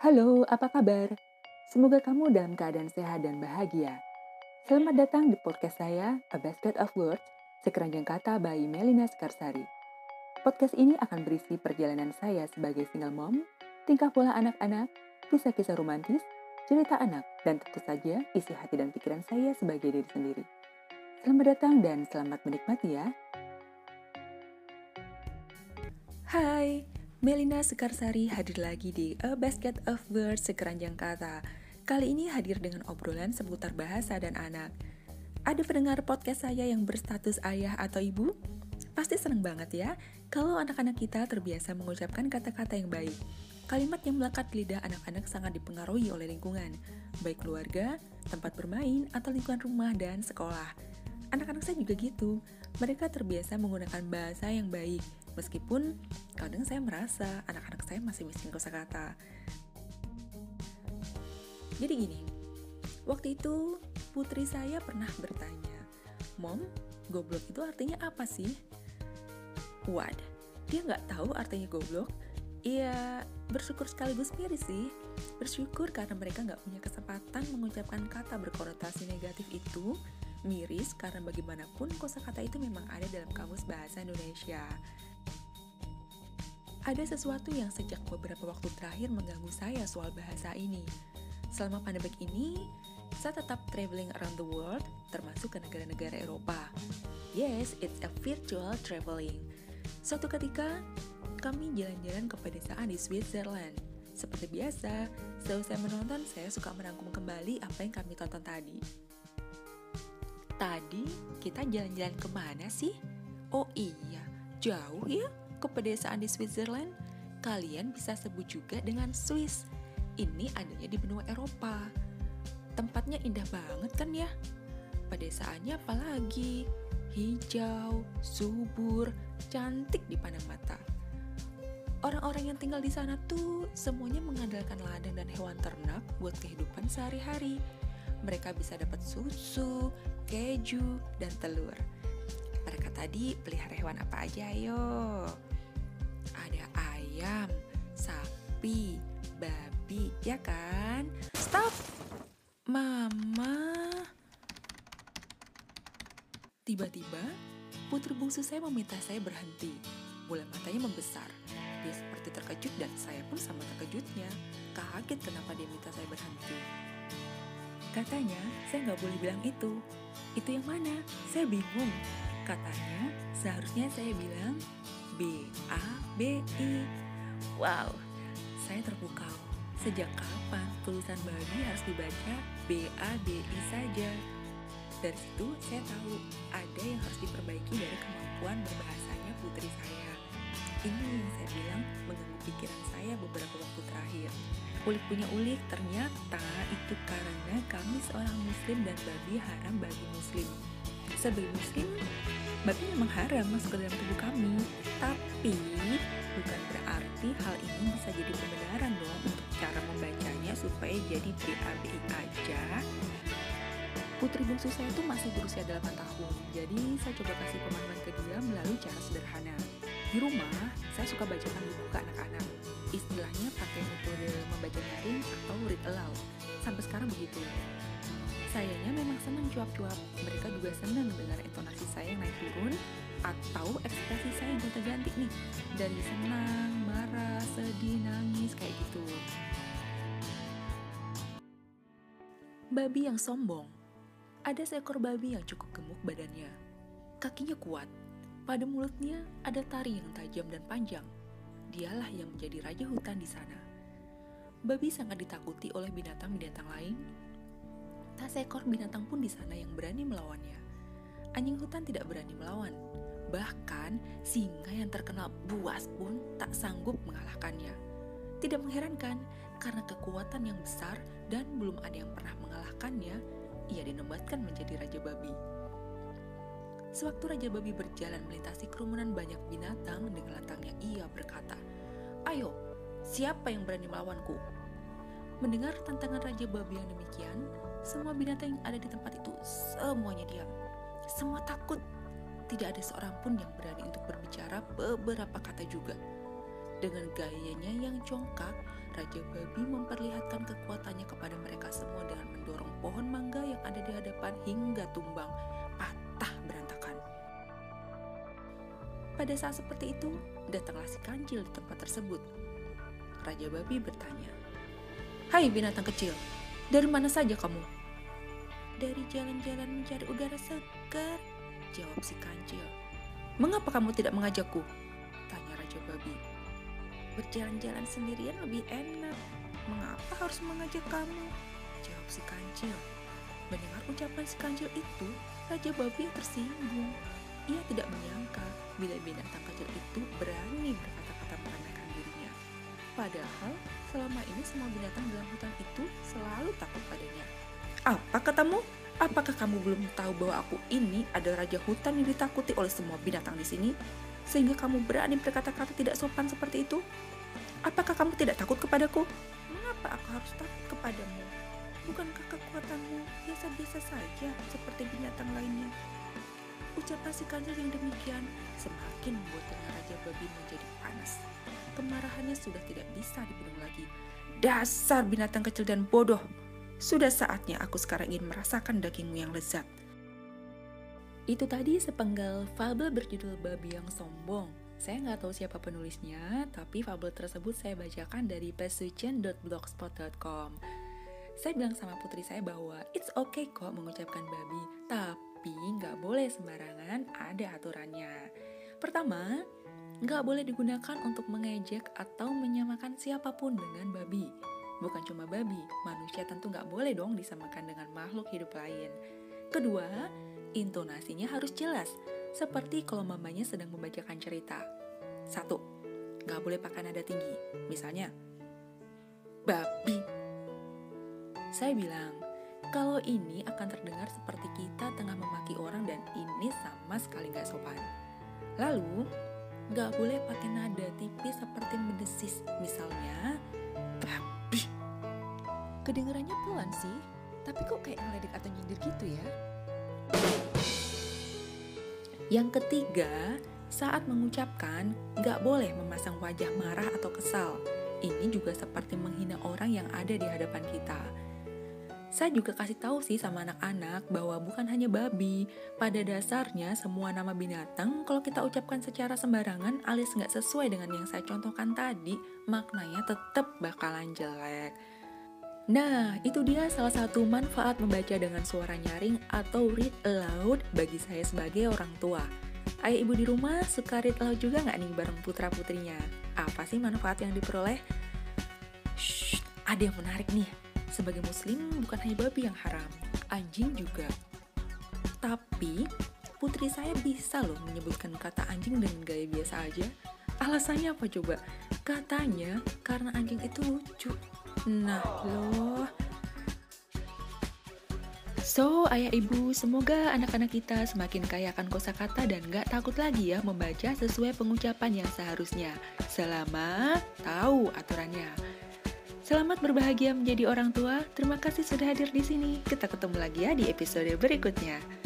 Halo, apa kabar? Semoga kamu dalam keadaan sehat dan bahagia. Selamat datang di podcast saya, A Basket of Words, sekeranjang kata by Melina Skarsari. Podcast ini akan berisi perjalanan saya sebagai single mom, tingkah pola anak-anak, kisah-kisah romantis, cerita anak, dan tentu saja isi hati dan pikiran saya sebagai diri sendiri. Selamat datang dan selamat menikmati ya. Hai, Melina Sekarsari hadir lagi di A Basket of Words sekeranjang kata. Kali ini hadir dengan obrolan seputar bahasa dan anak. Ada pendengar podcast saya yang berstatus ayah atau ibu? Pasti seneng banget ya kalau anak-anak kita terbiasa mengucapkan kata-kata yang baik. Kalimat yang melekat di lidah anak-anak sangat dipengaruhi oleh lingkungan, baik keluarga, tempat bermain, atau lingkungan rumah dan sekolah. Anak-anak saya juga gitu, mereka terbiasa menggunakan bahasa yang baik, Meskipun kadang saya merasa anak-anak saya masih miskin kosakata. Jadi gini, waktu itu putri saya pernah bertanya, Mom, goblok itu artinya apa sih? Wad, dia nggak tahu artinya goblok. Iya, bersyukur sekaligus miris sih. Bersyukur karena mereka nggak punya kesempatan mengucapkan kata berkonotasi negatif itu. Miris karena bagaimanapun kosakata itu memang ada dalam kamus bahasa Indonesia. Ada sesuatu yang sejak beberapa waktu terakhir mengganggu saya soal bahasa ini. Selama pandemi ini, saya tetap traveling around the world, termasuk ke negara-negara Eropa. Yes, it's a virtual traveling. Suatu ketika, kami jalan-jalan ke pedesaan di Switzerland. Seperti biasa, seusai menonton, saya suka merangkum kembali apa yang kami tonton tadi. Tadi, kita jalan-jalan ke mana sih? Oh iya, jauh ya? Ke pedesaan di Switzerland, kalian bisa sebut juga dengan Swiss. Ini adanya di benua Eropa. Tempatnya indah banget kan ya? Pedesaannya apalagi? Hijau, subur, cantik dipandang mata. Orang-orang yang tinggal di sana tuh semuanya mengandalkan ladang dan hewan ternak buat kehidupan sehari-hari. Mereka bisa dapat susu, keju, dan telur. Mereka tadi pelihara hewan apa aja, ayo? ayam, sapi, babi, ya kan? Stop! Mama. Tiba-tiba, putri bungsu saya meminta saya berhenti. Bola matanya membesar. Dia seperti terkejut dan saya pun sama terkejutnya. Kaget kenapa dia minta saya berhenti. Katanya, saya nggak boleh bilang itu. Itu yang mana? Saya bingung. Katanya, seharusnya saya bilang B A B I Wow, saya terpukau. Sejak kapan tulisan babi harus dibaca B-A-B-I saja? Dari situ saya tahu ada yang harus diperbaiki dari kemampuan berbahasanya putri saya. Ini yang saya bilang mengganggu pikiran saya beberapa waktu terakhir. Ulik punya ulik, ternyata itu karena kami seorang muslim dan babi haram bagi muslim. Sebagai muslim, babi memang haram masuk ke dalam tubuh kami. Tapi bukan berarti hal ini bisa jadi pembenaran dong untuk cara membacanya supaya jadi BABI aja. Putri bungsu saya itu masih berusia 8 tahun, jadi saya coba kasih pemahaman ke dia melalui cara sederhana. Di rumah, saya suka bacakan buku ke anak-anak. Istilahnya pakai metode membaca daring atau read aloud. Sampai sekarang begitu. Sayangnya memang senang cuap-cuap. Mereka juga senang mendengar intonasi saya yang naik turun atau ekspresi saya yang gonta-ganti nih dari senang, marah, sedih, nangis kayak gitu. Babi yang sombong. Ada seekor babi yang cukup gemuk badannya. Kakinya kuat. Pada mulutnya ada taring yang tajam dan panjang. Dialah yang menjadi raja hutan di sana. Babi sangat ditakuti oleh binatang-binatang lain. Seekor binatang pun di sana yang berani melawannya. Anjing hutan tidak berani melawan, Bahkan singa yang terkenal buas pun tak sanggup mengalahkannya. Tidak mengherankan karena kekuatan yang besar dan belum ada yang pernah mengalahkannya, ia dinobatkan menjadi Raja Babi. Sewaktu Raja Babi berjalan melintasi kerumunan banyak binatang dengan lantangnya ia berkata, Ayo, siapa yang berani melawanku? Mendengar tantangan Raja Babi yang demikian, semua binatang yang ada di tempat itu semuanya diam. Semua takut tidak ada seorang pun yang berani untuk berbicara beberapa kata juga. Dengan gayanya yang congkak, Raja Babi memperlihatkan kekuatannya kepada mereka semua dengan mendorong pohon mangga yang ada di hadapan hingga tumbang, patah berantakan. Pada saat seperti itu, datanglah si kancil di tempat tersebut. Raja Babi bertanya, Hai binatang kecil, dari mana saja kamu? Dari jalan-jalan mencari udara segar, jawab si kancil. Mengapa kamu tidak mengajakku? Tanya Raja Babi. Berjalan-jalan sendirian lebih enak. Mengapa harus mengajak kamu? Jawab si kancil. Mendengar ucapan si kancil itu, Raja Babi tersinggung. Ia tidak menyangka bila binatang kecil itu berani berkata-kata meremehkan dirinya. Padahal selama ini semua binatang dalam hutan itu selalu takut padanya. Apa katamu? Apakah kamu belum tahu bahwa aku ini adalah raja hutan yang ditakuti oleh semua binatang di sini? Sehingga kamu berani berkata-kata tidak sopan seperti itu? Apakah kamu tidak takut kepadaku? Mengapa aku harus takut kepadamu? Bukankah kekuatanmu biasa-biasa saja seperti binatang lainnya? Ucapan si kancil yang demikian semakin membuat telinga Raja Babi menjadi panas. Kemarahannya sudah tidak bisa dibendung lagi. Dasar binatang kecil dan bodoh! Sudah saatnya aku sekarang ingin merasakan dagingmu yang lezat. Itu tadi sepenggal fabel berjudul Babi yang Sombong. Saya nggak tahu siapa penulisnya, tapi fabel tersebut saya bacakan dari pesucen.blogspot.com. Saya bilang sama putri saya bahwa it's okay kok mengucapkan babi, tapi nggak boleh sembarangan, ada aturannya. Pertama, nggak boleh digunakan untuk mengejek atau menyamakan siapa pun dengan babi. Bukan cuma babi, manusia tentu nggak boleh dong disamakan dengan makhluk hidup lain. Kedua, intonasinya harus jelas, seperti kalau mamanya sedang membacakan cerita. Satu, nggak boleh pakai nada tinggi. Misalnya, babi. Saya bilang, kalau ini akan terdengar seperti kita tengah memaki orang dan ini sama sekali nggak sopan. Lalu, nggak boleh pakai nada tipis seperti mendesis. Misalnya, Kedengarannya pelan sih, tapi kok kayak ngeledek atau nyindir gitu ya? Yang ketiga, saat mengucapkan, nggak boleh memasang wajah marah atau kesal. Ini juga seperti menghina orang yang ada di hadapan kita. Saya juga kasih tahu sih sama anak-anak bahwa bukan hanya babi. Pada dasarnya semua nama binatang kalau kita ucapkan secara sembarangan alias nggak sesuai dengan yang saya contohkan tadi, maknanya tetap bakalan jelek. Nah, itu dia salah satu manfaat membaca dengan suara nyaring atau read aloud bagi saya sebagai orang tua. Ayah ibu di rumah suka read aloud juga nggak nih bareng putra-putrinya? Apa sih manfaat yang diperoleh? Shh, ada yang menarik nih. Sebagai muslim bukan hanya babi yang haram, anjing juga. Tapi, putri saya bisa loh menyebutkan kata anjing dengan gaya biasa aja. Alasannya apa coba? Katanya karena anjing itu lucu. Nah, loh. So, ayah ibu, semoga anak-anak kita semakin kaya akan kosakata dan gak takut lagi ya membaca sesuai pengucapan yang seharusnya. Selama tahu aturannya. Selamat berbahagia menjadi orang tua. Terima kasih sudah hadir di sini. Kita ketemu lagi ya di episode berikutnya.